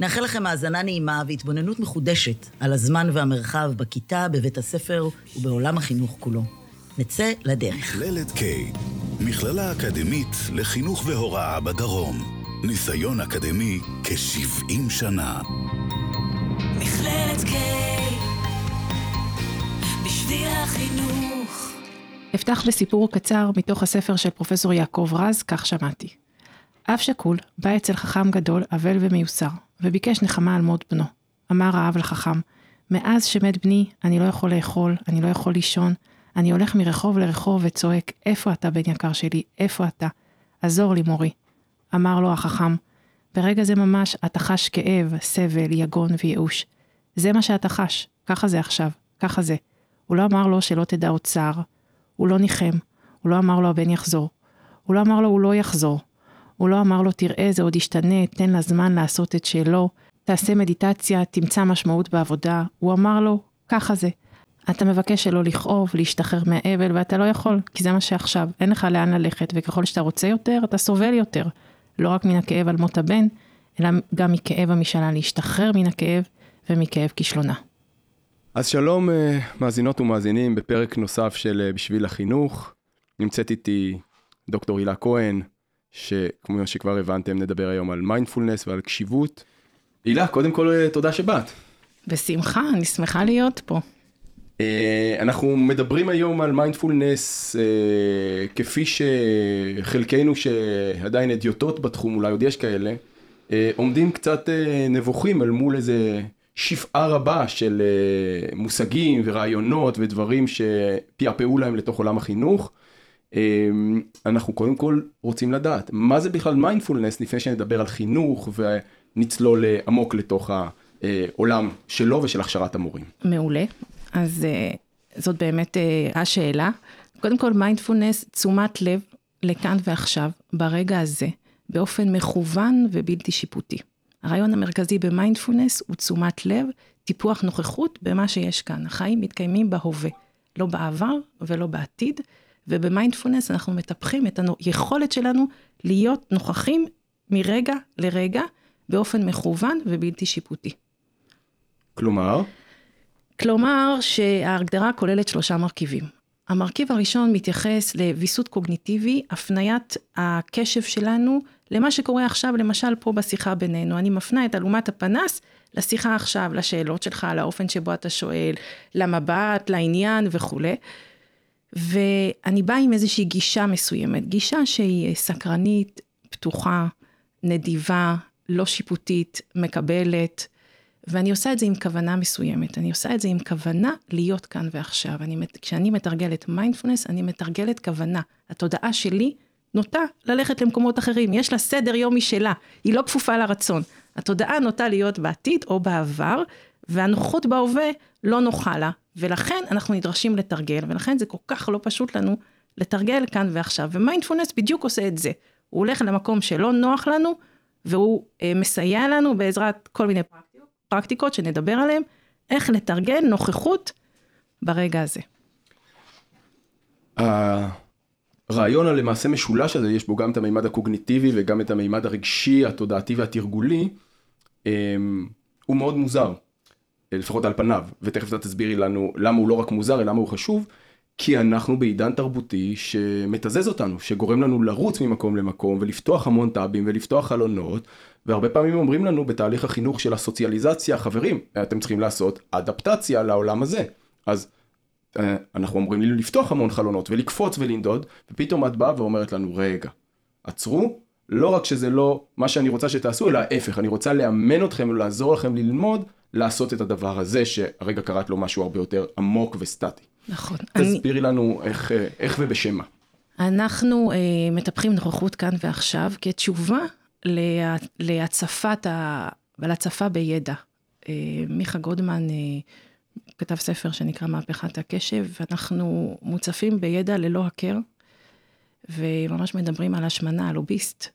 נאחל לכם האזנה נעימה והתבוננות מחודשת על הזמן והמרחב בכיתה, בבית הספר ובעולם החינוך כולו. נצא לדרך. מכללת K, מכללה אקדמית לחינוך והוראה בדרום. ניסיון אקדמי כ-70 שנה. מכללת K, בשביל החינוך. אפתח בסיפור קצר מתוך הספר של פרופסור יעקב רז, כך שמעתי. אב שכול בא אצל חכם גדול, אבל ומיוסר, וביקש נחמה על מות בנו. אמר האב לחכם, מאז שמת בני, אני לא יכול לאכול, אני לא יכול לישון, אני הולך מרחוב לרחוב וצועק, איפה אתה בן יקר שלי, איפה אתה? עזור לי מורי. אמר לו החכם, ברגע זה ממש אתה חש כאב, סבל, יגון וייאוש. זה מה שאתה חש, ככה זה עכשיו, ככה זה. הוא לא אמר לו שלא תדע עוד צער, הוא לא ניחם, הוא לא אמר לו הבן יחזור, הוא לא אמר לו הוא לא יחזור, הוא לא אמר לו תראה זה עוד ישתנה, תן לה זמן לעשות את שלו, תעשה מדיטציה, תמצא משמעות בעבודה, הוא אמר לו ככה זה. אתה מבקש שלא לכאוב, להשתחרר מהאבל, ואתה לא יכול, כי זה מה שעכשיו, אין לך לאן ללכת, וככל שאתה רוצה יותר, אתה סובל יותר. לא רק מן הכאב על מות הבן, אלא גם מכאב המשאלה להשתחרר מן הכאב ומכאב כישלונה. אז שלום אה, מאזינות ומאזינים בפרק נוסף של אה, בשביל החינוך. נמצאת איתי דוקטור הילה כהן, שכמו שכבר הבנתם נדבר היום על מיינדפולנס ועל קשיבות. הילה, קודם כל אה, תודה שבאת. בשמחה, אני שמחה להיות פה. Uh, אנחנו מדברים היום על מיינדפולנס uh, כפי שחלקנו שעדיין אדיוטות בתחום, אולי עוד יש כאלה, uh, עומדים קצת uh, נבוכים אל מול איזה שפעה רבה של uh, מושגים ורעיונות ודברים שפעפעו להם לתוך עולם החינוך. Uh, אנחנו קודם כל רוצים לדעת מה זה בכלל מיינדפולנס לפני שנדבר על חינוך ונצלול עמוק לתוך העולם שלו ושל הכשרת המורים. מעולה. אז uh, זאת באמת השאלה. קודם כל, מיינדפולנס, תשומת לב לכאן ועכשיו, ברגע הזה, באופן מכוון ובלתי שיפוטי. הרעיון המרכזי במיינדפולנס הוא תשומת לב, טיפוח נוכחות במה שיש כאן. החיים מתקיימים בהווה, לא בעבר ולא בעתיד, ובמיינדפולנס אנחנו מטפחים את היכולת שלנו להיות נוכחים מרגע לרגע, באופן מכוון ובלתי שיפוטי. כלומר? כלומר שההגדרה כוללת שלושה מרכיבים. המרכיב הראשון מתייחס לוויסות קוגניטיבי, הפניית הקשב שלנו למה שקורה עכשיו, למשל פה בשיחה בינינו. אני מפנה את אלומת הפנס לשיחה עכשיו, לשאלות שלך, לאופן שבו אתה שואל, למבט, לעניין וכולי. ואני באה עם איזושהי גישה מסוימת, גישה שהיא סקרנית, פתוחה, נדיבה, לא שיפוטית, מקבלת, ואני עושה את זה עם כוונה מסוימת, אני עושה את זה עם כוונה להיות כאן ועכשיו. אני, כשאני מתרגלת מיינדפולנס, אני מתרגלת כוונה. התודעה שלי נוטה ללכת למקומות אחרים, יש לה סדר יום משלה, היא לא כפופה לרצון. התודעה נוטה להיות בעתיד או בעבר, והנוחות בהווה לא נוחה לה, ולכן אנחנו נדרשים לתרגל, ולכן זה כל כך לא פשוט לנו לתרגל כאן ועכשיו. ומיינדפולנס בדיוק עושה את זה. הוא הולך למקום שלא נוח לנו, והוא אה, מסייע לנו בעזרת כל מיני פרקטיקות. פרקטיקות שנדבר עליהן, איך לתרגל נוכחות ברגע הזה. הרעיון הלמעשה משולש הזה, יש בו גם את המימד הקוגניטיבי וגם את המימד הרגשי, התודעתי והתרגולי, אמ, הוא מאוד מוזר, לפחות על פניו, ותכף אתה תסבירי לנו למה הוא לא רק מוזר, אלא למה הוא חשוב, כי אנחנו בעידן תרבותי שמתזז אותנו, שגורם לנו לרוץ ממקום למקום ולפתוח המון טאבים ולפתוח חלונות, והרבה פעמים אומרים לנו בתהליך החינוך של הסוציאליזציה, חברים, אתם צריכים לעשות אדפטציה לעולם הזה. אז אה, אנחנו אומרים לי לפתוח המון חלונות ולקפוץ ולנדוד, ופתאום את באה ואומרת לנו, רגע, עצרו, לא רק שזה לא מה שאני רוצה שתעשו, אלא ההפך, אני רוצה לאמן אתכם ולעזור לכם ללמוד לעשות את הדבר הזה, שהרגע קראת לו משהו הרבה יותר עמוק וסטטי. נכון. תסבירי אני... לנו איך, אה, איך ובשם מה. אנחנו אה, מטפחים נוכחות כאן ועכשיו כתשובה לה, להצפת ה... להצפה בידע. אה, מיכה גודמן, אה, כתב ספר שנקרא מהפכת הקשב, ואנחנו מוצפים בידע ללא הכר, וממש מדברים על השמנה, על לוביסט,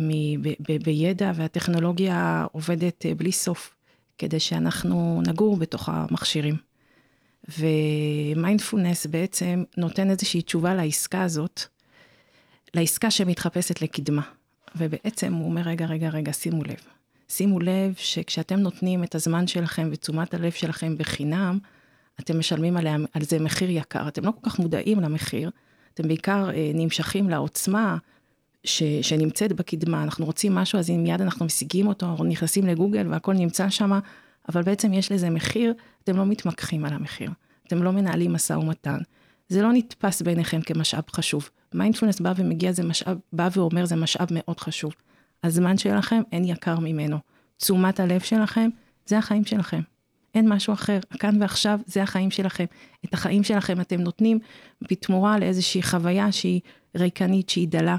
מ- ב- ב- בידע, והטכנולוגיה עובדת אה, בלי סוף, כדי שאנחנו נגור בתוך המכשירים. ומיינדפולנס בעצם נותן איזושהי תשובה לעסקה הזאת, לעסקה שמתחפשת לקדמה. ובעצם הוא אומר, רגע, רגע, רגע, שימו לב. שימו לב שכשאתם נותנים את הזמן שלכם ותשומת הלב שלכם בחינם, אתם משלמים עליה, על זה מחיר יקר. אתם לא כל כך מודעים למחיר, אתם בעיקר אה, נמשכים לעוצמה ש, שנמצאת בקדמה. אנחנו רוצים משהו, אז מיד אנחנו משיגים אותו, אנחנו נכנסים לגוגל והכל נמצא שם, אבל בעצם יש לזה מחיר, אתם לא מתמקחים על המחיר. אתם לא מנהלים משא ומתן. זה לא נתפס בעיניכם כמשאב חשוב. מיינדפולנס בא ומגיע, זה משאב, בא ואומר, זה משאב מאוד חשוב. הזמן שלכם, אין יקר ממנו. תשומת הלב שלכם, זה החיים שלכם. אין משהו אחר. כאן ועכשיו, זה החיים שלכם. את החיים שלכם אתם נותנים בתמורה לאיזושהי חוויה שהיא ריקנית, שהיא דלה,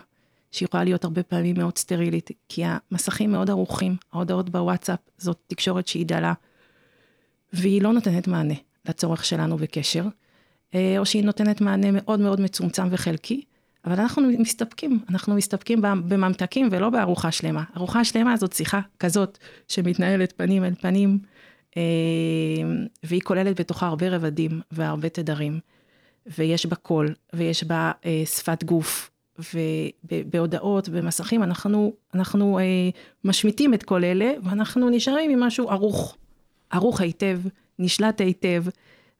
שיכולה להיות הרבה פעמים מאוד סטרילית, כי המסכים מאוד ערוכים, ההודעות בוואטסאפ זאת תקשורת שהיא דלה, והיא לא נותנת מענה לצורך שלנו בקשר, אה, או שהיא נותנת מענה מאוד מאוד מצומצם וחלקי, אבל אנחנו מסתפקים, אנחנו מסתפקים בממתקים ולא בארוחה שלמה. ארוחה שלמה זאת שיחה כזאת שמתנהלת פנים אל פנים, אה, והיא כוללת בתוכה הרבה רבדים והרבה תדרים, ויש בה קול, ויש בה אה, שפת גוף, ובהודעות, במסכים, אנחנו, אנחנו אה, משמיטים את כל אלה, ואנחנו נשארים עם משהו ערוך, ערוך היטב, נשלט היטב,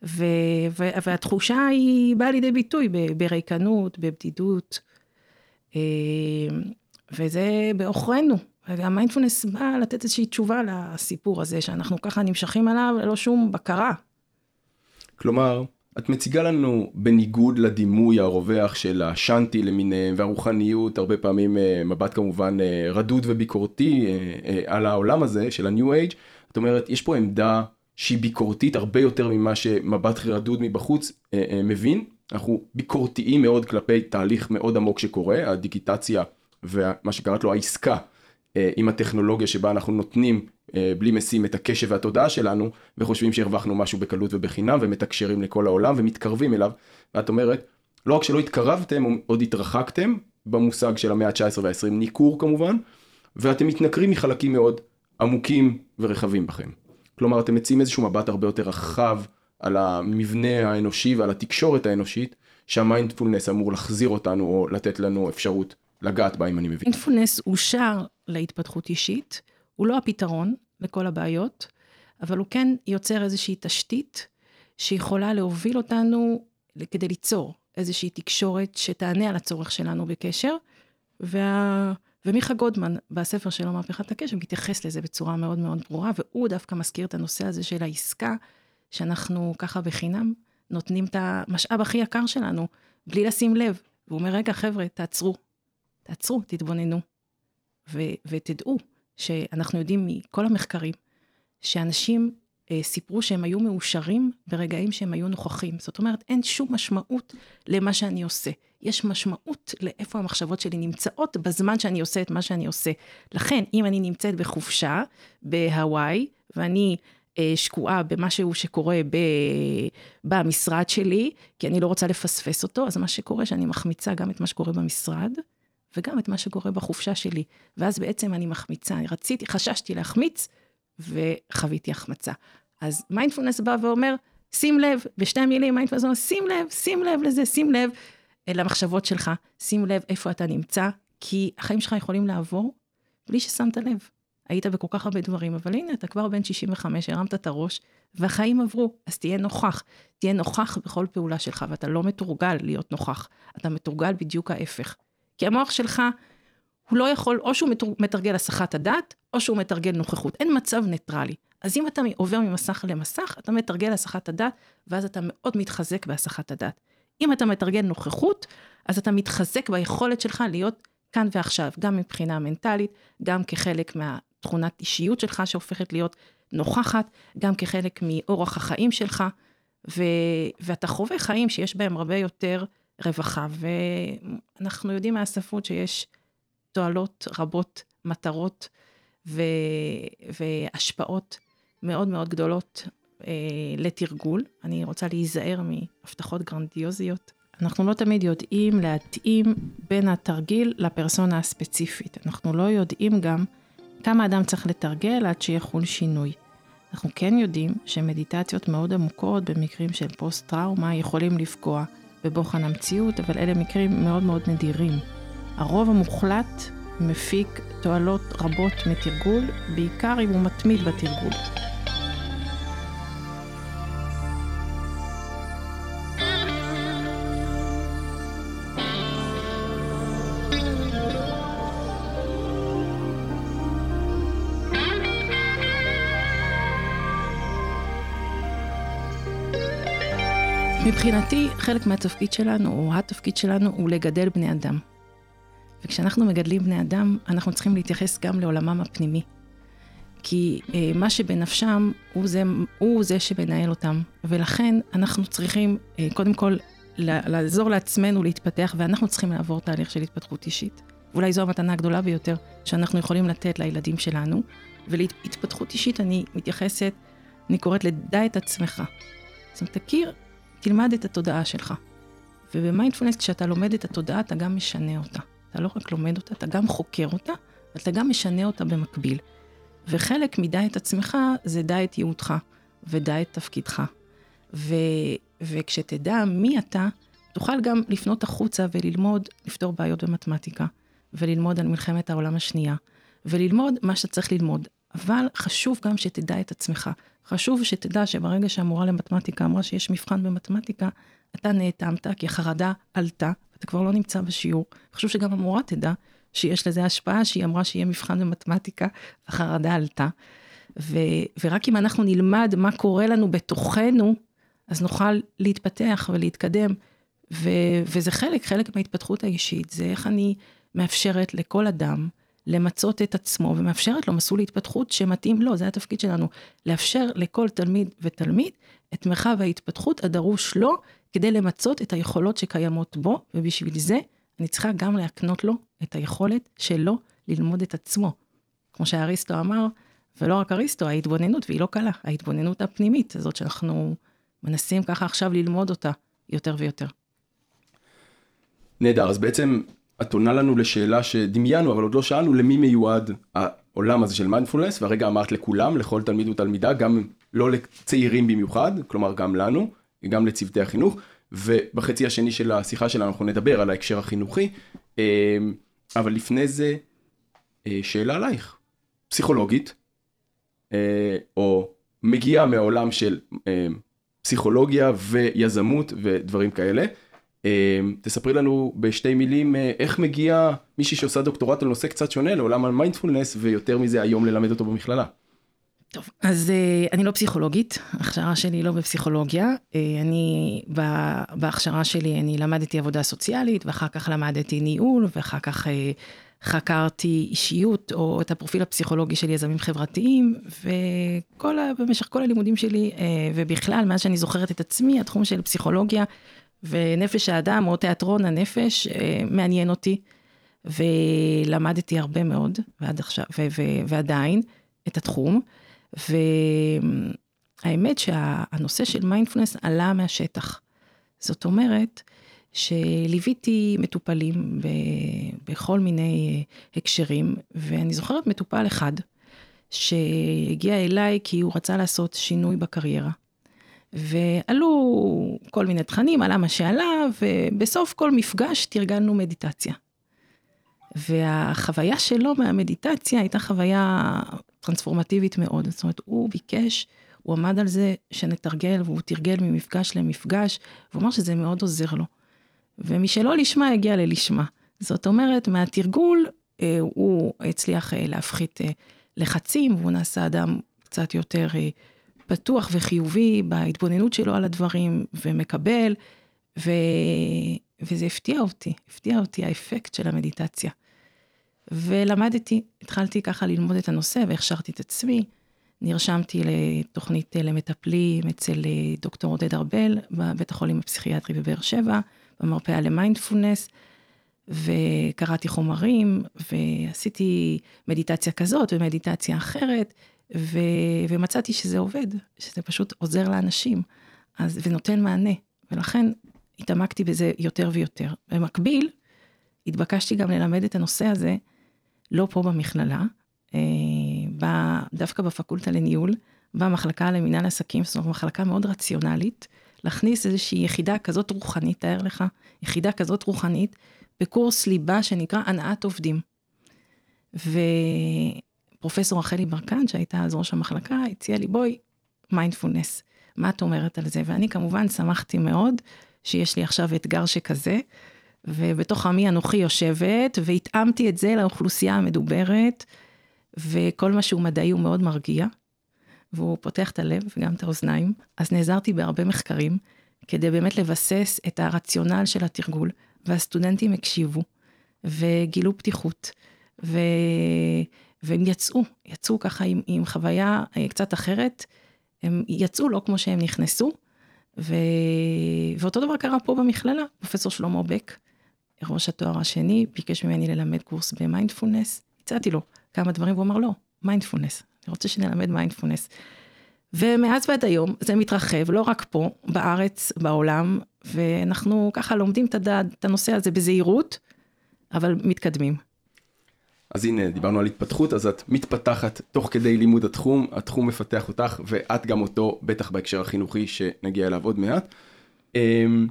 ו, ו, והתחושה היא באה לידי ביטוי בריקנות, בבדידות, אה, וזה בעוכרינו. והמיינדפולנס בא לתת איזושהי תשובה לסיפור הזה, שאנחנו ככה נמשכים עליו ללא שום בקרה. כלומר, את מציגה לנו בניגוד לדימוי הרווח של השאנטי למיניהם והרוחניות, הרבה פעמים אה, מבט כמובן אה, רדוד וביקורתי אה, על העולם הזה של ה-New Age, את אומרת, יש פה עמדה שהיא ביקורתית הרבה יותר ממה שמבט רדוד מבחוץ מבין. אנחנו ביקורתיים מאוד כלפי תהליך מאוד עמוק שקורה, הדיגיטציה ומה שקראת לו העסקה עם הטכנולוגיה שבה אנחנו נותנים בלי משים את הקשב והתודעה שלנו, וחושבים שהרווחנו משהו בקלות ובחינם, ומתקשרים לכל העולם ומתקרבים אליו, ואת אומרת, לא רק שלא התקרבתם, עוד התרחקתם, במושג של המאה ה-19 וה-20, ניכור כמובן, ואתם מתנכרים מחלקים מאוד עמוקים ורחבים בכם. כלומר, אתם מציעים איזשהו מבט הרבה יותר רחב על המבנה האנושי ועל התקשורת האנושית, שהמיינדפולנס אמור להחזיר אותנו או לתת לנו אפשרות לגעת בה, אם אני מבין. מיינדפולנס אושר להתפתחות אישית. הוא לא הפתרון לכל הבעיות, אבל הוא כן יוצר איזושהי תשתית שיכולה להוביל אותנו כדי ליצור איזושהי תקשורת שתענה על הצורך שלנו בקשר. וה... ומיכה גודמן, בספר שלו, מהפכת הקשר, מתייחס לזה בצורה מאוד מאוד ברורה, והוא דווקא מזכיר את הנושא הזה של העסקה, שאנחנו ככה בחינם נותנים את המשאב הכי יקר שלנו, בלי לשים לב. והוא אומר, רגע, חבר'ה, תעצרו, תעצרו, תתבוננו, ו- ותדעו שאנחנו יודעים מכל המחקרים, שאנשים אה, סיפרו שהם היו מאושרים ברגעים שהם היו נוכחים. זאת אומרת, אין שום משמעות למה שאני עושה. יש משמעות לאיפה המחשבות שלי נמצאות בזמן שאני עושה את מה שאני עושה. לכן, אם אני נמצאת בחופשה בהוואי, ואני אה, שקועה במשהו שקורה ב, במשרד שלי, כי אני לא רוצה לפספס אותו, אז מה שקורה שאני מחמיצה גם את מה שקורה במשרד, וגם את מה שקורה בחופשה שלי. ואז בעצם אני מחמיצה, אני רציתי, חששתי להחמיץ, וחוויתי החמצה. אז מיינדפולנס בא ואומר, שים לב, בשתי מילים מיינדפולנס אומר, שים לב, שים לב לזה, שים לב למחשבות שלך, שים לב איפה אתה נמצא, כי החיים שלך יכולים לעבור בלי ששמת לב. היית בכל כך הרבה דברים, אבל הנה, אתה כבר בן 65, הרמת את הראש, והחיים עברו, אז תהיה נוכח. תהיה נוכח בכל פעולה שלך, ואתה לא מתורגל להיות נוכח, אתה מתורגל בדיוק ההפך. כי המוח שלך, הוא לא יכול, או שהוא מתרגל הסחת הדעת, או שהוא מתרגל נוכחות. אין מצב ניטרלי. אז אם אתה עובר ממסך למסך, אתה מתרגל הסחת הדעת, ואז אתה מאוד מתחזק בהסחת הדעת. אם אתה מתרגל נוכחות, אז אתה מתחזק ביכולת שלך להיות כאן ועכשיו, גם מבחינה מנטלית, גם כחלק מהתכונת אישיות שלך שהופכת להיות נוכחת, גם כחלק מאורח החיים שלך, ו... ואתה חווה חיים שיש בהם הרבה יותר רווחה, ואנחנו יודעים מהספרות שיש תועלות רבות, מטרות ו... והשפעות מאוד מאוד גדולות אה, לתרגול. אני רוצה להיזהר מהבטחות גרנדיוזיות. אנחנו לא תמיד יודעים להתאים בין התרגיל לפרסונה הספציפית. אנחנו לא יודעים גם כמה אדם צריך לתרגל עד שיחול שינוי. אנחנו כן יודעים שמדיטציות מאוד עמוקות במקרים של פוסט-טראומה יכולים לפגוע בבוחן המציאות, אבל אלה מקרים מאוד מאוד נדירים. הרוב המוחלט מפיק תועלות רבות מתרגול, בעיקר אם הוא מתמיד בתרגול. מבחינתי, חלק מהתפקיד שלנו, או התפקיד שלנו, הוא לגדל בני אדם. וכשאנחנו מגדלים בני אדם, אנחנו צריכים להתייחס גם לעולמם הפנימי. כי אה, מה שבנפשם הוא זה, הוא זה שמנהל אותם, ולכן אנחנו צריכים אה, קודם כל לעזור לעצמנו להתפתח, ואנחנו צריכים לעבור תהליך של התפתחות אישית. ואולי זו המתנה הגדולה ביותר שאנחנו יכולים לתת לילדים שלנו. ולהתפתחות אישית אני מתייחסת, אני קוראת לדע את עצמך. זאת אומרת, תכיר תלמד את התודעה שלך. ובמיינדפולנס, כשאתה לומד את התודעה, אתה גם משנה אותה. אתה לא רק לומד אותה, אתה גם חוקר אותה, ואתה גם משנה אותה במקביל. וחלק מדע את עצמך, זה דע את ייעודך, ודע את תפקידך. ו, וכשתדע מי אתה, תוכל גם לפנות החוצה וללמוד לפתור בעיות במתמטיקה, וללמוד על מלחמת העולם השנייה, וללמוד מה שאתה צריך ללמוד. אבל חשוב גם שתדע את עצמך. חשוב שתדע שברגע שהמורה למתמטיקה אמרה שיש מבחן במתמטיקה, אתה נאטמת כי החרדה עלתה, אתה כבר לא נמצא בשיעור. חשוב שגם המורה תדע שיש לזה השפעה, שהיא אמרה שיהיה מבחן במתמטיקה, החרדה עלתה. ו, ורק אם אנחנו נלמד מה קורה לנו בתוכנו, אז נוכל להתפתח ולהתקדם. ו, וזה חלק, חלק מההתפתחות האישית, זה איך אני מאפשרת לכל אדם למצות את עצמו ומאפשרת לו מסלול התפתחות שמתאים לו, זה התפקיד שלנו, לאפשר לכל תלמיד ותלמיד את מרחב ההתפתחות הדרוש לו כדי למצות את היכולות שקיימות בו, ובשביל זה אני צריכה גם להקנות לו את היכולת שלו ללמוד את עצמו. כמו שאריסטו אמר, ולא רק אריסטו, ההתבוננות, והיא לא קלה, ההתבוננות הפנימית הזאת שאנחנו מנסים ככה עכשיו ללמוד אותה יותר ויותר. נהדר, אז בעצם את עונה לנו לשאלה שדמיינו אבל עוד לא שאלנו למי מיועד העולם הזה של מיינדפולנס והרגע אמרת לכולם לכל תלמיד ותלמידה גם לא לצעירים במיוחד כלומר גם לנו גם לצוותי החינוך ובחצי השני של השיחה שלנו אנחנו נדבר על ההקשר החינוכי אה, אבל לפני זה אה, שאלה עלייך פסיכולוגית אה, או מגיעה מהעולם של פסיכולוגיה ויזמות ודברים כאלה. אמ, תספרי לנו בשתי מילים אה, איך מגיע מישהי שעושה דוקטורט על נושא קצת שונה לעולם המיינדפולנס ויותר מזה היום ללמד אותו במכללה. טוב, אז uh, אני לא פסיכולוגית, ההכשרה שלי לא בפסיכולוגיה. Uh, אני, בהכשרה שלי אני למדתי עבודה סוציאלית, ואחר כך למדתי ניהול, ואחר כך חקרתי אישיות, או את הפרופיל הפסיכולוגי של יזמים חברתיים, ובמשך כל הלימודים שלי, ובכלל, מאז שאני זוכרת את עצמי, התחום של פסיכולוגיה ונפש האדם, או תיאטרון הנפש, אה, מעניין אותי. ולמדתי הרבה מאוד, ועד עכשיו, ו- ו- ועדיין, את התחום. והאמת שהנושא של מיינדפולנס עלה מהשטח. זאת אומרת, שליוויתי מטופלים ב- בכל מיני הקשרים, ואני זוכרת מטופל אחד, שהגיע אליי כי הוא רצה לעשות שינוי בקריירה. ועלו כל מיני תכנים, עלה מה שעלה, ובסוף כל מפגש תרגלנו מדיטציה. והחוויה שלו מהמדיטציה הייתה חוויה טרנספורמטיבית מאוד. זאת אומרת, הוא ביקש, הוא עמד על זה שנתרגל, והוא תרגל ממפגש למפגש, והוא אמר שזה מאוד עוזר לו. ומשלא לשמה הגיע ללשמה. זאת אומרת, מהתרגול אה, הוא הצליח אה, להפחית אה, לחצים, והוא נעשה אדם קצת יותר פתוח וחיובי בהתבוננות שלו על הדברים, ומקבל, ו... וזה הפתיע אותי, הפתיע אותי האפקט של המדיטציה. ולמדתי, התחלתי ככה ללמוד את הנושא והכשרתי את עצמי. נרשמתי לתוכנית למטפלים אצל דוקטור עודד ארבל, בבית החולים הפסיכיאטרי בבאר שבע, במרפאה למיינדפולנס, וקראתי חומרים, ועשיתי מדיטציה כזאת ומדיטציה אחרת, ו, ומצאתי שזה עובד, שזה פשוט עוזר לאנשים, אז, ונותן מענה, ולכן התעמקתי בזה יותר ויותר. במקביל, התבקשתי גם ללמד את הנושא הזה, לא פה במכללה, אה, ב, דווקא בפקולטה לניהול, במחלקה למינהל עסקים, זאת אומרת, מחלקה מאוד רציונלית, להכניס איזושהי יחידה כזאת רוחנית, תאר לך, יחידה כזאת רוחנית, בקורס ליבה שנקרא הנעת עובדים. ופרופסור רחלי ברקן, שהייתה אז ראש המחלקה, הציעה לי, בואי, מיינדפולנס, מה את אומרת על זה? ואני כמובן שמחתי מאוד שיש לי עכשיו אתגר שכזה, ובתוך עמי אנוכי יושבת, והתאמתי את זה לאוכלוסייה המדוברת, וכל מה שהוא מדעי הוא מאוד מרגיע, והוא פותח את הלב וגם את האוזניים. אז נעזרתי בהרבה מחקרים, כדי באמת לבסס את הרציונל של התרגול, והסטודנטים הקשיבו, וגילו פתיחות, ו... והם יצאו, יצאו ככה עם, עם חוויה אה, קצת אחרת, הם יצאו לא כמו שהם נכנסו, ו... ואותו דבר קרה פה במכללה, פרופסור שלמה בק, ראש התואר השני, ביקש ממני ללמד קורס במיינדפולנס, הצעתי לו כמה דברים, והוא אמר לא, מיינדפולנס, אני רוצה שנלמד מיינדפולנס. ומאז ועד היום זה מתרחב, לא רק פה, בארץ, בעולם, ואנחנו ככה לומדים את, הנושא הזה בזהירות, אבל מתקדמים. אז הנה, דיברנו על התפתחות, אז את מתפתחת תוך כדי לימוד התחום, התחום מפתח אותך, ואת גם אותו, בטח בהקשר החינוכי, שנגיע אליו עוד מעט. אמ,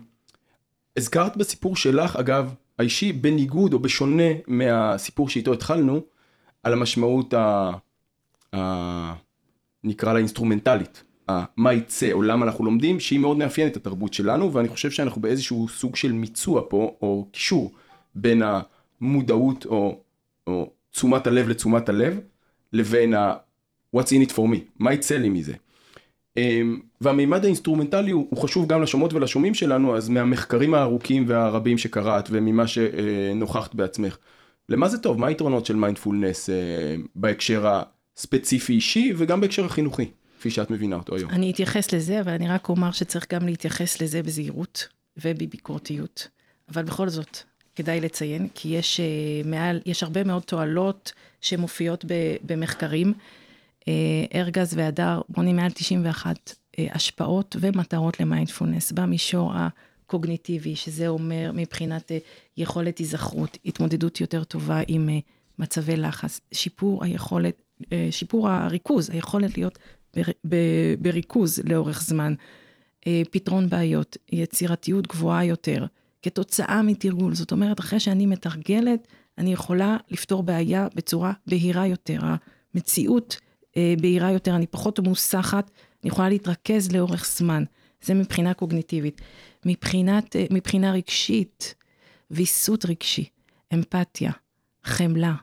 הזכרת בסיפור שלך, אגב, האישי, בניגוד או בשונה מהסיפור שאיתו התחלנו, על המשמעות ה... ה... נקרא לה אינסטרומנטלית, מה יצא או למה אנחנו לומדים, שהיא מאוד מאפיינת את התרבות שלנו, ואני חושב שאנחנו באיזשהו סוג של מיצוע פה, או קישור בין המודעות או, או תשומת הלב לתשומת הלב, לבין ה- what's in it for me, מה יצא לי מזה. אמ, והמימד האינסטרומנטלי הוא, הוא חשוב גם לשומעות ולשומעים שלנו, אז מהמחקרים הארוכים והרבים שקראת וממה שנוכחת בעצמך, למה זה טוב? מה היתרונות של מיינדפולנס אה, בהקשר הספציפי אישי וגם בהקשר החינוכי, כפי שאת מבינה אותו היום? אני אתייחס לזה, אבל אני רק אומר שצריך גם להתייחס לזה בזהירות ובביקורתיות. אבל בכל זאת, כדאי לציין, כי יש אה, מעל, יש הרבה מאוד תועלות שמופיעות במחקרים. אה, ארגז והדר מונים מעל 91 השפעות ומטרות למיינדפולנס במישור הקוגניטיבי, שזה אומר מבחינת יכולת היזכרות, התמודדות יותר טובה עם מצבי לחץ, שיפור היכולת, שיפור הריכוז, היכולת להיות בריכוז לאורך זמן, פתרון בעיות, יצירתיות גבוהה יותר, כתוצאה מתרגול. זאת אומרת, אחרי שאני מתרגלת, אני יכולה לפתור בעיה בצורה בהירה יותר. המציאות בהירה יותר, אני פחות מוסחת, אני יכולה להתרכז לאורך זמן. זה מבחינה קוגניטיבית. מבחינת, מבחינה רגשית, ויסות רגשי, אמפתיה, חמלה,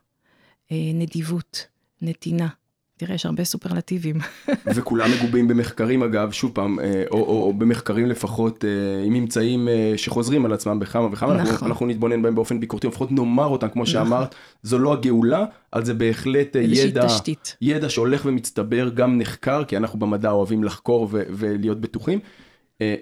נדיבות, נתינה. תראה, יש הרבה סופרלטיבים. וכולם מגובים במחקרים אגב, שוב פעם, או, או, או במחקרים לפחות עם ממצאים שחוזרים על עצמם בכמה וכמה, נכון. אנחנו, אנחנו נתבונן בהם באופן ביקורתי, לפחות נאמר אותם, כמו שאמרת, נכון. זו לא הגאולה, אבל זה בהחלט ידע, תשתית. ידע שהולך ומצטבר, גם נחקר, כי אנחנו במדע אוהבים לחקור ו- ולהיות בטוחים.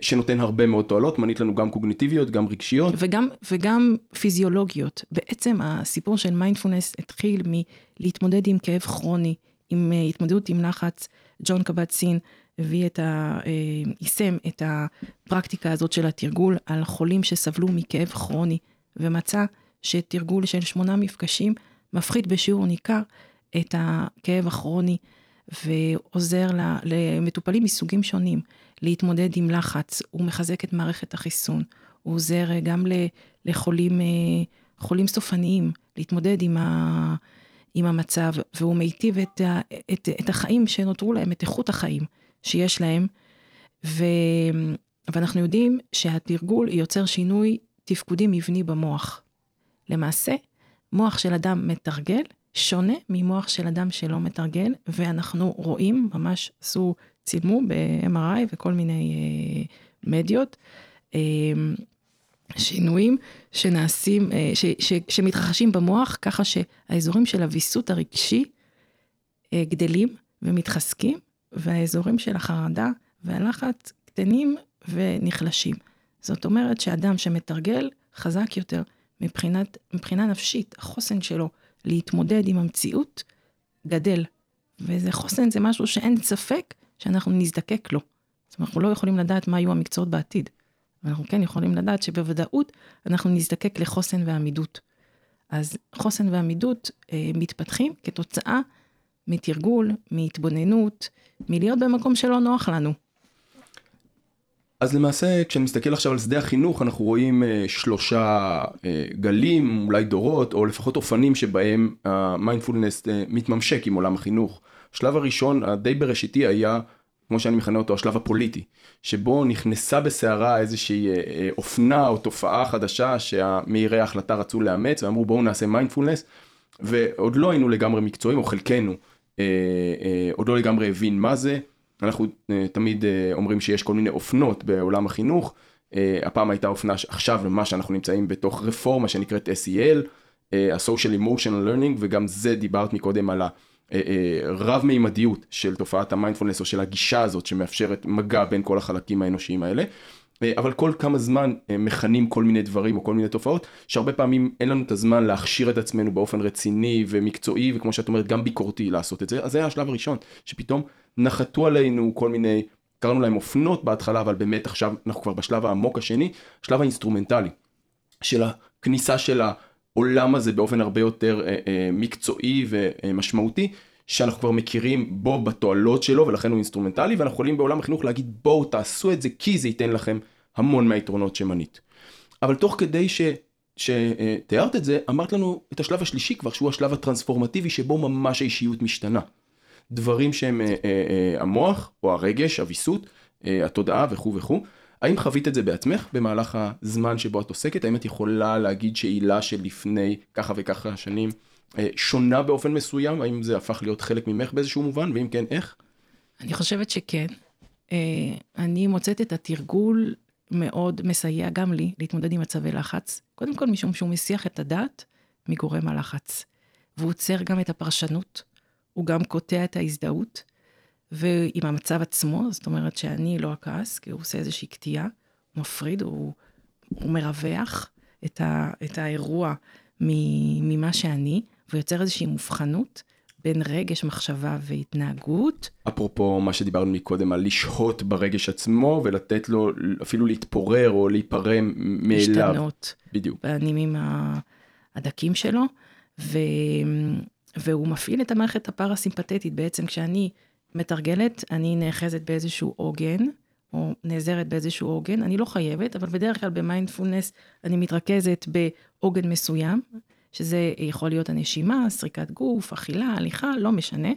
שנותן הרבה מאוד תועלות, מנית לנו גם קוגניטיביות, גם רגשיות. וגם, וגם פיזיולוגיות. בעצם הסיפור של מיינדפולנס התחיל מלהתמודד עם כאב כרוני, עם התמודדות עם לחץ. ג'ון קבט סין הביא את ה... יישם את הפרקטיקה הזאת של התרגול על חולים שסבלו מכאב כרוני, ומצא שתרגול של שמונה מפגשים מפחית בשיעור ניכר את הכאב הכרוני, ועוזר למטופלים מסוגים שונים. להתמודד עם לחץ, הוא מחזק את מערכת החיסון, הוא עוזר גם לחולים חולים סופניים להתמודד עם, ה, עם המצב, והוא מיטיב את, את, את החיים שנותרו להם, את איכות החיים שיש להם, ו, ואנחנו יודעים שהתרגול יוצר שינוי תפקודי מבני במוח. למעשה, מוח של אדם מתרגל שונה ממוח של אדם שלא מתרגל, ואנחנו רואים, ממש עשו צילמו ב-MRI וכל מיני uh, מדיות, uh, שינויים שנעשים, uh, ש, ש, שמתרחשים במוח, ככה שהאזורים של הוויסות הרגשי uh, גדלים ומתחזקים, והאזורים של החרדה והלחץ קטנים ונחלשים. זאת אומרת שאדם שמתרגל חזק יותר מבחינת, מבחינה נפשית, החוסן שלו להתמודד עם המציאות גדל וזה חוסן זה משהו שאין ספק שאנחנו נזדקק לו. זאת אומרת, אנחנו לא יכולים לדעת מה יהיו המקצועות בעתיד, אנחנו כן יכולים לדעת שבוודאות אנחנו נזדקק לחוסן ועמידות. אז חוסן ועמידות אה, מתפתחים כתוצאה מתרגול, מהתבוננות, מלהיות במקום שלא נוח לנו. אז למעשה כשאני מסתכל עכשיו על שדה החינוך אנחנו רואים אה, שלושה אה, גלים אולי דורות או לפחות אופנים שבהם המיינדפולנס אה, מתממשק עם עולם החינוך. השלב הראשון הדי בראשיתי היה כמו שאני מכנה אותו השלב הפוליטי שבו נכנסה בסערה איזושהי אה, אה, אופנה או תופעה חדשה שהמאירי ההחלטה רצו לאמץ ואמרו בואו נעשה מיינדפולנס ועוד לא היינו לגמרי מקצועיים או חלקנו אה, אה, עוד לא לגמרי הבין מה זה. אנחנו אה, תמיד אה, אומרים שיש כל מיני אופנות בעולם החינוך. אה, הפעם הייתה אופנה עכשיו למה שאנחנו נמצאים בתוך רפורמה שנקראת SEL, ה-social emotional learning, וגם זה דיברת מקודם על הרב מימדיות של תופעת המיינדפולנס או של הגישה הזאת שמאפשרת מגע בין כל החלקים האנושיים האלה. אבל כל כמה זמן מכניסים כל מיני דברים או כל מיני תופעות שהרבה פעמים אין לנו את הזמן להכשיר את עצמנו באופן רציני ומקצועי וכמו שאת אומרת גם ביקורתי לעשות את זה אז זה היה השלב הראשון שפתאום נחתו עלינו כל מיני, קראנו להם אופנות בהתחלה, אבל באמת עכשיו אנחנו כבר בשלב העמוק השני, שלב האינסטרומנטלי, של הכניסה של העולם הזה באופן הרבה יותר אה, אה, מקצועי ומשמעותי. שאנחנו כבר מכירים בו בתועלות שלו ולכן הוא אינסטרומנטלי ואנחנו יכולים בעולם החינוך להגיד בואו תעשו את זה כי זה ייתן לכם המון מהיתרונות שמנית. אבל תוך כדי ש... שתיארת את זה אמרת לנו את השלב השלישי כבר שהוא השלב הטרנספורמטיבי שבו ממש האישיות משתנה. דברים שהם אה, אה, אה, המוח או הרגש, הוויסות, אה, התודעה וכו' וכו'. האם חווית את זה בעצמך במהלך הזמן שבו את עוסקת? האם את יכולה להגיד שעילה של לפני ככה וככה שנים אה, שונה באופן מסוים? האם זה הפך להיות חלק ממך באיזשהו מובן? ואם כן, איך? אני חושבת שכן. אה, אני מוצאת את התרגול מאוד מסייע גם לי להתמודד עם מצבי לחץ. קודם כל משום שהוא מסיח את הדעת מגורם הלחץ. והוא עוצר גם את הפרשנות. הוא גם קוטע את ההזדהות, ועם המצב עצמו, זאת אומרת שאני לא הכעס, כי הוא עושה איזושהי קטיעה, הוא מפריד, הוא, הוא מרווח את, ה, את האירוע ממה שאני, ויוצר איזושהי מובחנות בין רגש, מחשבה והתנהגות. אפרופו מה שדיברנו מקודם על לשהות ברגש עצמו ולתת לו אפילו להתפורר או להיפרם מאליו. להשתנות. בדיוק. בנימים הדקים שלו. ו... והוא מפעיל את המערכת הפרסימפטית. בעצם כשאני מתרגלת, אני נאחזת באיזשהו עוגן, או נעזרת באיזשהו עוגן, אני לא חייבת, אבל בדרך כלל במיינדפולנס אני מתרכזת בעוגן מסוים, שזה יכול להיות הנשימה, סריקת גוף, אכילה, הליכה, לא משנה.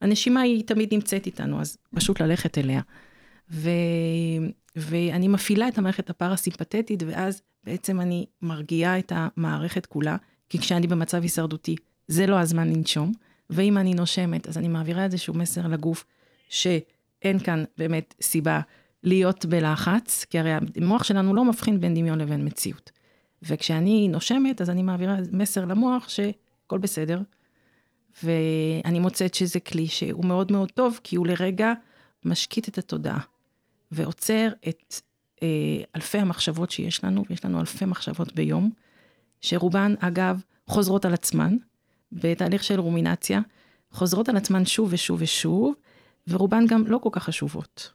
הנשימה היא תמיד נמצאת איתנו, אז פשוט ללכת אליה. ו... ואני מפעילה את המערכת הפרסימפטית, ואז בעצם אני מרגיעה את המערכת כולה, כי כשאני במצב הישרדותי, זה לא הזמן לנשום, ואם אני נושמת, אז אני מעבירה איזשהו מסר לגוף שאין כאן באמת סיבה להיות בלחץ, כי הרי המוח שלנו לא מבחין בין דמיון לבין מציאות. וכשאני נושמת, אז אני מעבירה מסר למוח שהכל בסדר, ואני מוצאת שזה כלי שהוא מאוד מאוד טוב, כי הוא לרגע משקיט את התודעה, ועוצר את אה, אלפי המחשבות שיש לנו, ויש לנו אלפי מחשבות ביום, שרובן, אגב, חוזרות על עצמן, בתהליך של רומינציה, חוזרות על עצמן שוב ושוב ושוב, ורובן גם לא כל כך חשובות.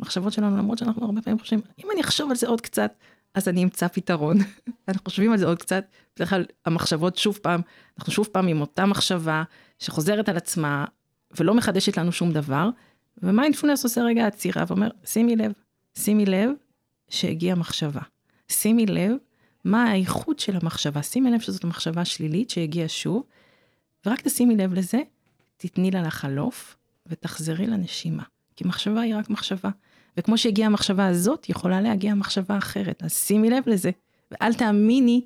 מחשבות שלנו, למרות שאנחנו הרבה פעמים חושבים, אם אני אחשוב על זה עוד קצת, אז אני אמצא פתרון. אנחנו חושבים על זה עוד קצת, בדרך כלל המחשבות שוב פעם, אנחנו שוב פעם עם אותה מחשבה שחוזרת על עצמה ולא מחדשת לנו שום דבר, ומיינדפולנס עושה רגע עצירה ואומר, שימי לב, שימי לב שהגיעה מחשבה. שימי לב מה האיכות של המחשבה. שימי לב שזאת מחשבה שלילית שהגיעה שוב, ורק תשימי לב לזה, תתני לה לחלוף ותחזרי לנשימה. כי מחשבה היא רק מחשבה. וכמו שהגיעה המחשבה הזאת, יכולה להגיע מחשבה אחרת. אז שימי לב לזה, ואל תאמיני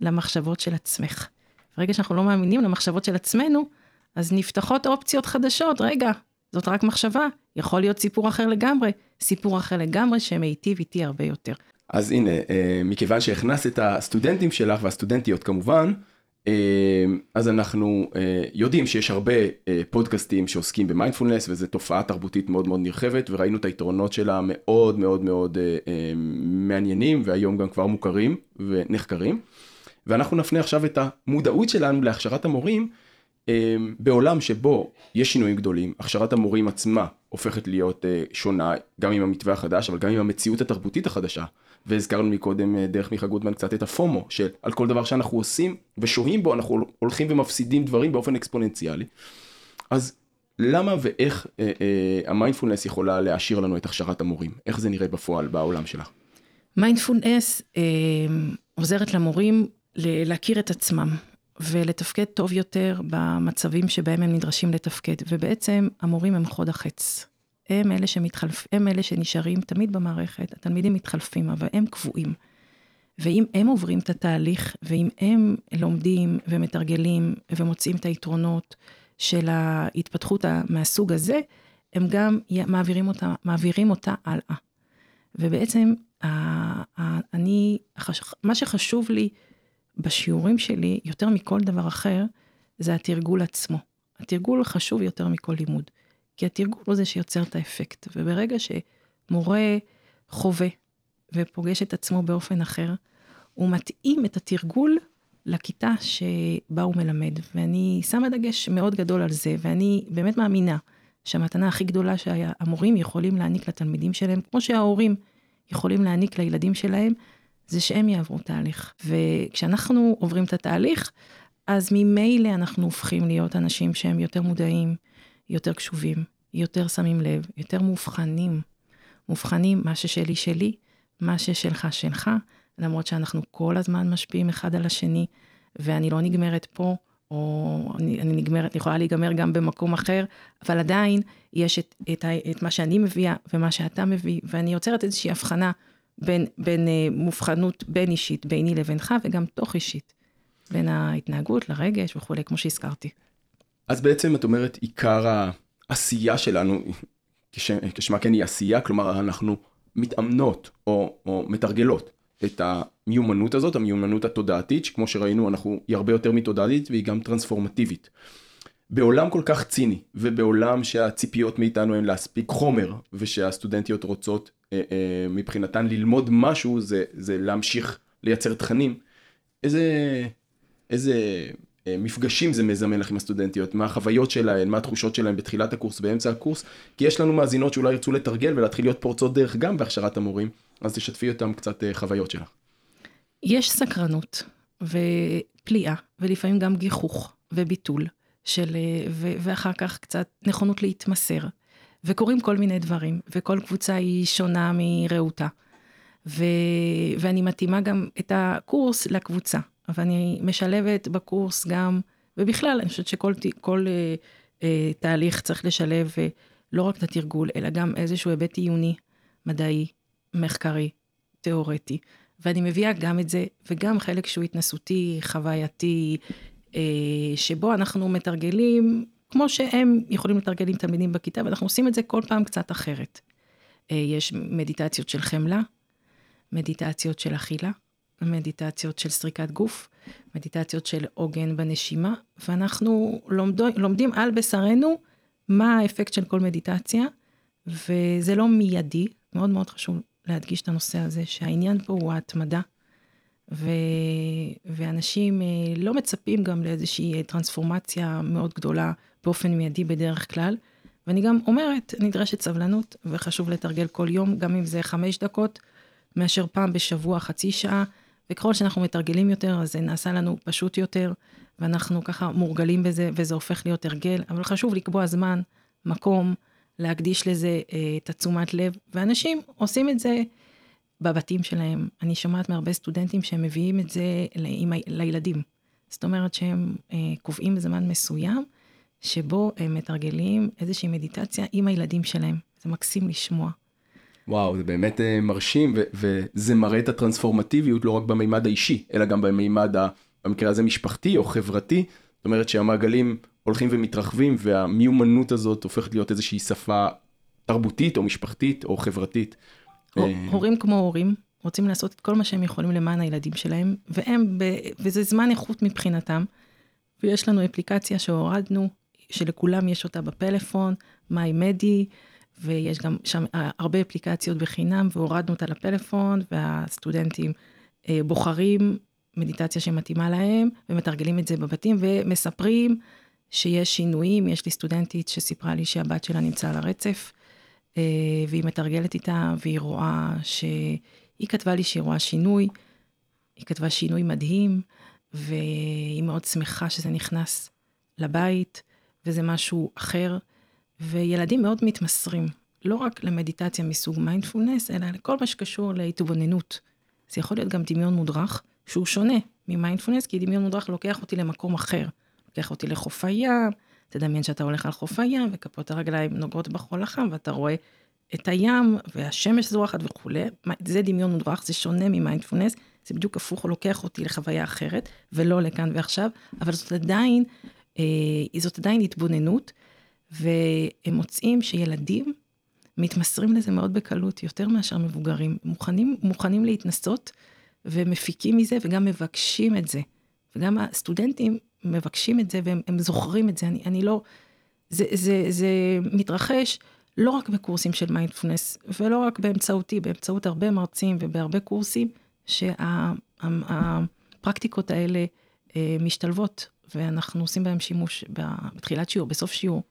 למחשבות של עצמך. ברגע שאנחנו לא מאמינים למחשבות של עצמנו, אז נפתחות אופציות חדשות. רגע, זאת רק מחשבה, יכול להיות סיפור אחר לגמרי, סיפור אחר לגמרי שמיטיב איתי הרבה יותר. אז הנה, אה, מכיוון שהכנסת את הסטודנטים שלך והסטודנטיות כמובן, אז אנחנו אה, יודעים שיש הרבה אה, פודקאסטים שעוסקים במיינדפולנס וזו תופעה תרבותית מאוד מאוד נרחבת וראינו את היתרונות שלה מאוד מאוד מאוד אה, מעניינים והיום גם כבר מוכרים ונחקרים. ואנחנו נפנה עכשיו את המודעות שלנו להכשרת המורים בעולם שבו יש שינויים גדולים, הכשרת המורים עצמה הופכת להיות שונה, גם עם המתווה החדש, אבל גם עם המציאות התרבותית החדשה. והזכרנו מקודם אה, דרך מיכה גודמן קצת את הפומו, של על כל דבר שאנחנו עושים ושוהים בו, אנחנו הולכים ומפסידים דברים באופן אקספוננציאלי. אז למה ואיך אה, אה, המיינדפולנס יכולה להעשיר לנו את הכשרת המורים? איך זה נראה בפועל בעולם שלך? מיינדפולנס אה, עוזרת למורים להכיר את עצמם ולתפקד טוב יותר במצבים שבהם הם נדרשים לתפקד. ובעצם המורים הם חוד החץ. הם אלה שמתחלפים, הם אלה שנשארים תמיד במערכת, התלמידים מתחלפים, אבל הם קבועים. ואם הם עוברים את התהליך, ואם הם לומדים ומתרגלים ומוצאים את היתרונות של ההתפתחות מהסוג הזה, הם גם מעבירים אותה, מעבירים אותה הלאה. ובעצם, אני, מה שחשוב לי בשיעורים שלי, יותר מכל דבר אחר, זה התרגול עצמו. התרגול חשוב יותר מכל לימוד. כי התרגול הוא זה שיוצר את האפקט. וברגע שמורה חווה ופוגש את עצמו באופן אחר, הוא מתאים את התרגול לכיתה שבה הוא מלמד. ואני שמה דגש מאוד גדול על זה, ואני באמת מאמינה שהמתנה הכי גדולה שהמורים יכולים להעניק לתלמידים שלהם, כמו שההורים יכולים להעניק לילדים שלהם, זה שהם יעברו תהליך. וכשאנחנו עוברים את התהליך, אז ממילא אנחנו הופכים להיות אנשים שהם יותר מודעים, יותר קשובים, יותר שמים לב, יותר מאובחנים. מאובחנים, מה ששלי שלי, מה ששלך שלך, למרות שאנחנו כל הזמן משפיעים אחד על השני, ואני לא נגמרת פה, או אני, אני נגמרת, יכולה להיגמר גם במקום אחר, אבל עדיין יש את, את, את מה שאני מביאה ומה שאתה מביא, ואני יוצרת איזושהי הבחנה בין, בין אה, מובחנות בין אישית, ביני לבינך, וגם תוך אישית, בין ההתנהגות לרגש וכולי, כמו שהזכרתי. אז בעצם את אומרת, עיקר העשייה שלנו, כשמה כן היא עשייה, כלומר אנחנו מתאמנות או, או מתרגלות את המיומנות הזאת, המיומנות התודעתית, שכמו שראינו אנחנו, היא הרבה יותר מתודעתית והיא גם טרנספורמטיבית. בעולם כל כך ציני, ובעולם שהציפיות מאיתנו הן להספיק חומר, ושהסטודנטיות רוצות אה, אה, מבחינתן ללמוד משהו, זה, זה להמשיך לייצר תכנים, איזה, איזה מפגשים זה מזמן לך עם הסטודנטיות, מה החוויות שלהן, מה התחושות שלהן בתחילת הקורס, באמצע הקורס, כי יש לנו מאזינות שאולי ירצו לתרגל ולהתחיל להיות פורצות דרך גם בהכשרת המורים, אז תשתפי אותם קצת אה, חוויות שלך. יש סקרנות ופליאה, ולפעמים גם גיחוך וביטול, של, אה, ו- ואחר כך קצת נכונות להתמסר, וקורים כל מיני דברים, וכל קבוצה היא שונה מרעותה. ו- ואני מתאימה גם את הקורס לקבוצה. ואני משלבת בקורס גם, ובכלל, אני חושבת שכל כל, אה, אה, תהליך צריך לשלב אה, לא רק את התרגול, אלא גם איזשהו היבט עיוני, מדעי, מחקרי, תיאורטי. ואני מביאה גם את זה, וגם חלק שהוא התנסותי, חווייתי, אה, שבו אנחנו מתרגלים, כמו שהם יכולים לתרגל עם תלמידים בכיתה, ואנחנו עושים את זה כל פעם קצת אחרת. אה, יש מדיטציות של חמלה, מדיטציות של אכילה, מדיטציות של סריקת גוף, מדיטציות של עוגן בנשימה, ואנחנו לומדו, לומדים על בשרנו מה האפקט של כל מדיטציה, וזה לא מיידי, מאוד מאוד חשוב להדגיש את הנושא הזה, שהעניין פה הוא ההתמדה, ו... ואנשים אה, לא מצפים גם לאיזושהי טרנספורמציה מאוד גדולה באופן מיידי בדרך כלל. ואני גם אומרת, נדרשת סבלנות, וחשוב לתרגל כל יום, גם אם זה חמש דקות, מאשר פעם בשבוע, חצי שעה. וככל שאנחנו מתרגלים יותר, אז זה נעשה לנו פשוט יותר, ואנחנו ככה מורגלים בזה, וזה הופך להיות הרגל, אבל חשוב לקבוע זמן, מקום, להקדיש לזה אה, את התשומת לב, ואנשים עושים את זה בבתים שלהם. אני שומעת מהרבה סטודנטים שהם מביאים את זה ל- לילדים. זאת אומרת שהם אה, קובעים זמן מסוים, שבו הם מתרגלים איזושהי מדיטציה עם הילדים שלהם. זה מקסים לשמוע. וואו, זה באמת uh, מרשים, ו- וזה מראה את הטרנספורמטיביות לא רק במימד האישי, אלא גם במימד, ה- במקרה הזה משפחתי או חברתי. זאת אומרת שהמעגלים הולכים ומתרחבים, והמיומנות הזאת הופכת להיות איזושהי שפה תרבותית או משפחתית או חברתית. אה, הורים כמו הורים רוצים לעשות את כל מה שהם יכולים למען הילדים שלהם, והם, ב- וזה זמן איכות מבחינתם. ויש לנו אפליקציה שהורדנו, שלכולם יש אותה בפלאפון, מיי-מדי, ויש גם שם אה, הרבה אפליקציות בחינם, והורדנו אותה לפלאפון, והסטודנטים אה, בוחרים מדיטציה שמתאימה להם, ומתרגלים את זה בבתים, ומספרים שיש שינויים, יש לי סטודנטית שסיפרה לי שהבת שלה נמצאה על הרצף, אה, והיא מתרגלת איתה, והיא רואה ש... היא כתבה לי שהיא רואה שינוי, היא כתבה שינוי מדהים, והיא מאוד שמחה שזה נכנס לבית, וזה משהו אחר, וילדים מאוד מתמסרים, לא רק למדיטציה מסוג מיינדפולנס, אלא לכל מה שקשור להתבוננות. זה יכול להיות גם דמיון מודרך, שהוא שונה ממיינדפולנס, כי דמיון מודרך לוקח אותי למקום אחר. לוקח אותי לחוף הים, תדמיין שאתה הולך על חוף הים, וכפות הרגליים נוגעות בחול החם, ואתה רואה את הים, והשמש זורחת וכולי. זה דמיון מודרך, זה שונה ממיינדפולנס, זה בדיוק הפוך, הוא לוקח אותי לחוויה אחרת, ולא לכאן ועכשיו, אבל זאת עדיין, אה, זאת עדיין התבוננות, והם מוצאים שילדים מתמסרים לזה מאוד בקלות, יותר מאשר מבוגרים. מוכנים, מוכנים להתנסות, ומפיקים מזה, וגם מבקשים את זה. וגם הסטודנטים מבקשים את זה, והם זוכרים את זה. אני, אני לא... זה, זה, זה מתרחש לא רק בקורסים של מיינדפולנס, ולא רק באמצעותי, באמצעות הרבה מרצים ובהרבה קורסים, שהפרקטיקות האלה אה, משתלבות, ואנחנו עושים בהם שימוש בתחילת שיעור, בסוף שיעור.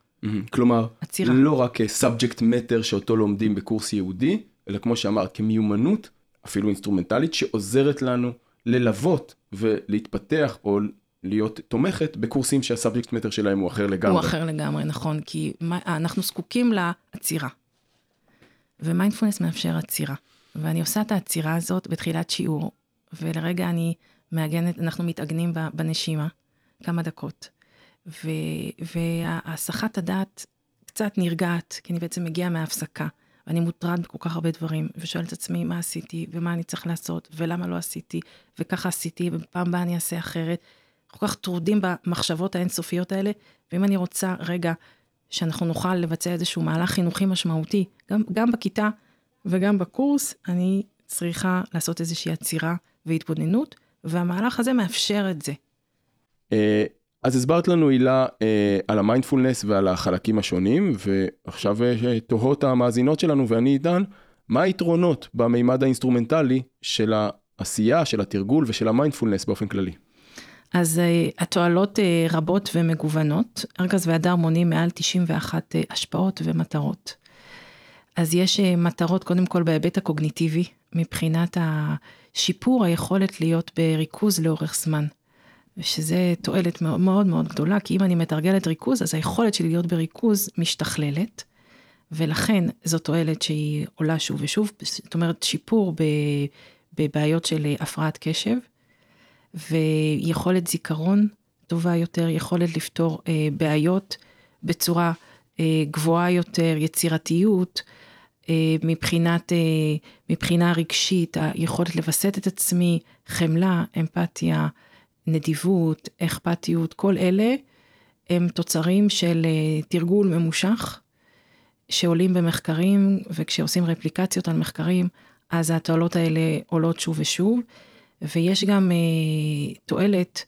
כלומר, עצירה. לא רק subject matter שאותו לומדים בקורס ייעודי, אלא כמו שאמרת, כמיומנות, אפילו אינסטרומנטלית, שעוזרת לנו ללוות ולהתפתח או להיות תומכת בקורסים שה subject matter שלהם הוא אחר לגמרי. הוא אחר לגמרי, נכון, כי מה, אנחנו זקוקים לעצירה. ומיינדפולנס מאפשר עצירה. ואני עושה את העצירה הזאת בתחילת שיעור, ולרגע אני מעגנת, אנחנו מתעגנים בנשימה, כמה דקות. והסחת הדעת קצת נרגעת, כי אני בעצם מגיעה מההפסקה, ואני מוטרד בכל כך הרבה דברים, ושואל את עצמי מה עשיתי, ומה אני צריך לעשות, ולמה לא עשיתי, וככה עשיתי, ובפעם הבאה אני אעשה אחרת. כל כך טרודים במחשבות האינסופיות האלה, ואם אני רוצה רגע שאנחנו נוכל לבצע איזשהו מהלך חינוכי משמעותי, גם, גם בכיתה וגם בקורס, אני צריכה לעשות איזושהי עצירה והתבוננות, והמהלך הזה מאפשר את זה. אה, אז הסברת לנו הילה אה, על המיינדפולנס ועל החלקים השונים, ועכשיו אה, תוהות המאזינות שלנו ואני עימן, מה היתרונות במימד האינסטרומנטלי של העשייה, של התרגול ושל המיינדפולנס באופן כללי? אז uh, התועלות uh, רבות ומגוונות. ארגז והדר מונים מעל 91 uh, השפעות ומטרות. אז יש uh, מטרות קודם כל בהיבט הקוגניטיבי, מבחינת השיפור היכולת להיות בריכוז לאורך זמן. ושזה תועלת מאוד מאוד מאוד גדולה, כי אם אני מתרגלת ריכוז, אז היכולת שלי להיות בריכוז משתכללת, ולכן זו תועלת שהיא עולה שוב ושוב, זאת אומרת שיפור בבעיות של הפרעת קשב. ויכולת זיכרון טובה יותר, יכולת לפתור אה, בעיות בצורה אה, גבוהה יותר, יצירתיות, אה, מבחינת, אה, מבחינה רגשית, היכולת לווסת את עצמי, חמלה, אמפתיה, נדיבות, אכפתיות, כל אלה הם תוצרים של אה, תרגול ממושך, שעולים במחקרים, וכשעושים רפליקציות על מחקרים, אז התועלות האלה עולות שוב ושוב. ויש גם אה, תועלת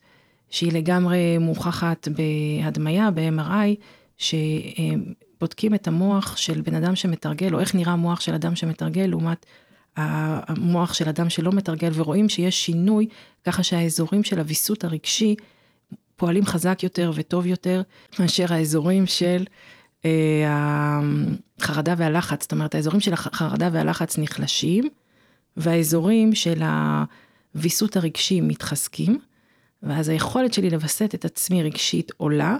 שהיא לגמרי מוכחת בהדמיה, ב-MRI, שבודקים את המוח של בן אדם שמתרגל, או איך נראה המוח של אדם שמתרגל לעומת המוח של אדם שלא מתרגל, ורואים שיש שינוי, ככה שהאזורים של הוויסות הרגשי פועלים חזק יותר וטוב יותר, מאשר האזורים של אה, החרדה והלחץ. זאת אומרת, האזורים של החרדה והלחץ נחלשים, והאזורים של. הוויסות הרגשי מתחזקים, ואז היכולת שלי לווסת את עצמי רגשית עולה,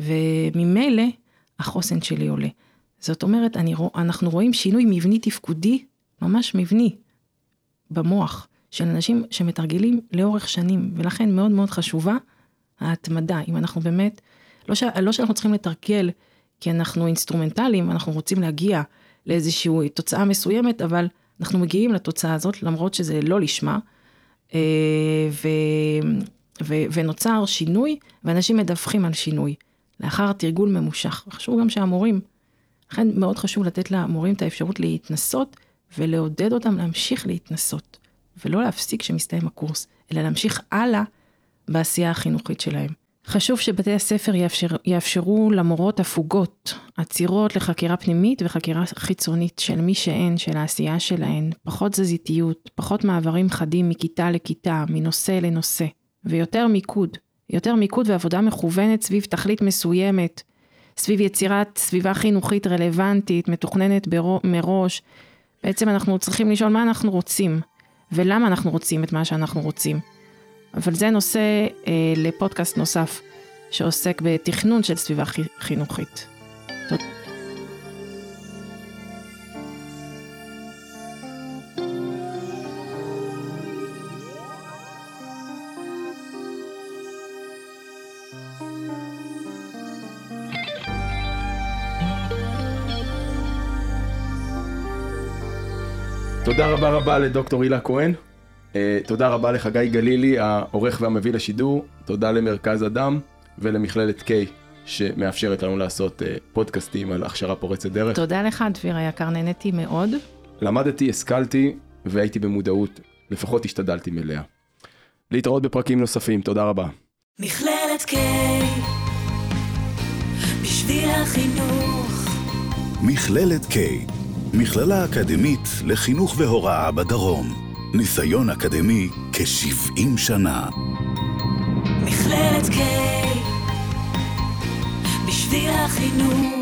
וממילא החוסן שלי עולה. זאת אומרת, אני, אנחנו רואים שינוי מבני תפקודי, ממש מבני, במוח, של אנשים שמתרגלים לאורך שנים, ולכן מאוד מאוד חשובה ההתמדה, אם אנחנו באמת, לא, ש, לא שאנחנו צריכים לתרגל כי אנחנו אינסטרומנטליים, אנחנו רוצים להגיע לאיזושהי תוצאה מסוימת, אבל אנחנו מגיעים לתוצאה הזאת, למרות שזה לא לשמה, אה, ו, ו, ונוצר שינוי, ואנשים מדווחים על שינוי, לאחר תרגול ממושך. חשוב גם שהמורים, לכן מאוד חשוב לתת למורים את האפשרות להתנסות, ולעודד אותם להמשיך להתנסות, ולא להפסיק כשמסתיים הקורס, אלא להמשיך הלאה בעשייה החינוכית שלהם. חשוב שבתי הספר יאפשר, יאפשרו למורות הפוגות, עצירות לחקירה פנימית וחקירה חיצונית של מי שהן, של העשייה שלהן, פחות תזזיתיות, פחות מעברים חדים מכיתה לכיתה, מנושא לנושא, ויותר מיקוד, יותר מיקוד ועבודה מכוונת סביב תכלית מסוימת, סביב יצירת סביבה חינוכית רלוונטית, מתוכננת ברו, מראש. בעצם אנחנו צריכים לשאול מה אנחנו רוצים, ולמה אנחנו רוצים את מה שאנחנו רוצים. אבל זה נושא אה, לפודקאסט נוסף, שעוסק בתכנון של סביבה חינוכית. תודה. תודה רבה רבה לדוקטור הילה כהן. Uh, תודה רבה לחגי גלילי, העורך והמביא לשידור. תודה למרכז אדם ולמכללת K, שמאפשרת לנו לעשות uh, פודקאסטים על הכשרה פורצת דרך. תודה לך, דביר היקר, נהניתי מאוד. למדתי, השכלתי והייתי במודעות, לפחות השתדלתי מלאה. להתראות בפרקים נוספים, תודה רבה. מכללת K, בשביל החינוך. מכללת K מכללה אקדמית לחינוך והוראה בדרום. ניסיון אקדמי כ-70 שנה. מכללת K בשביל החינוך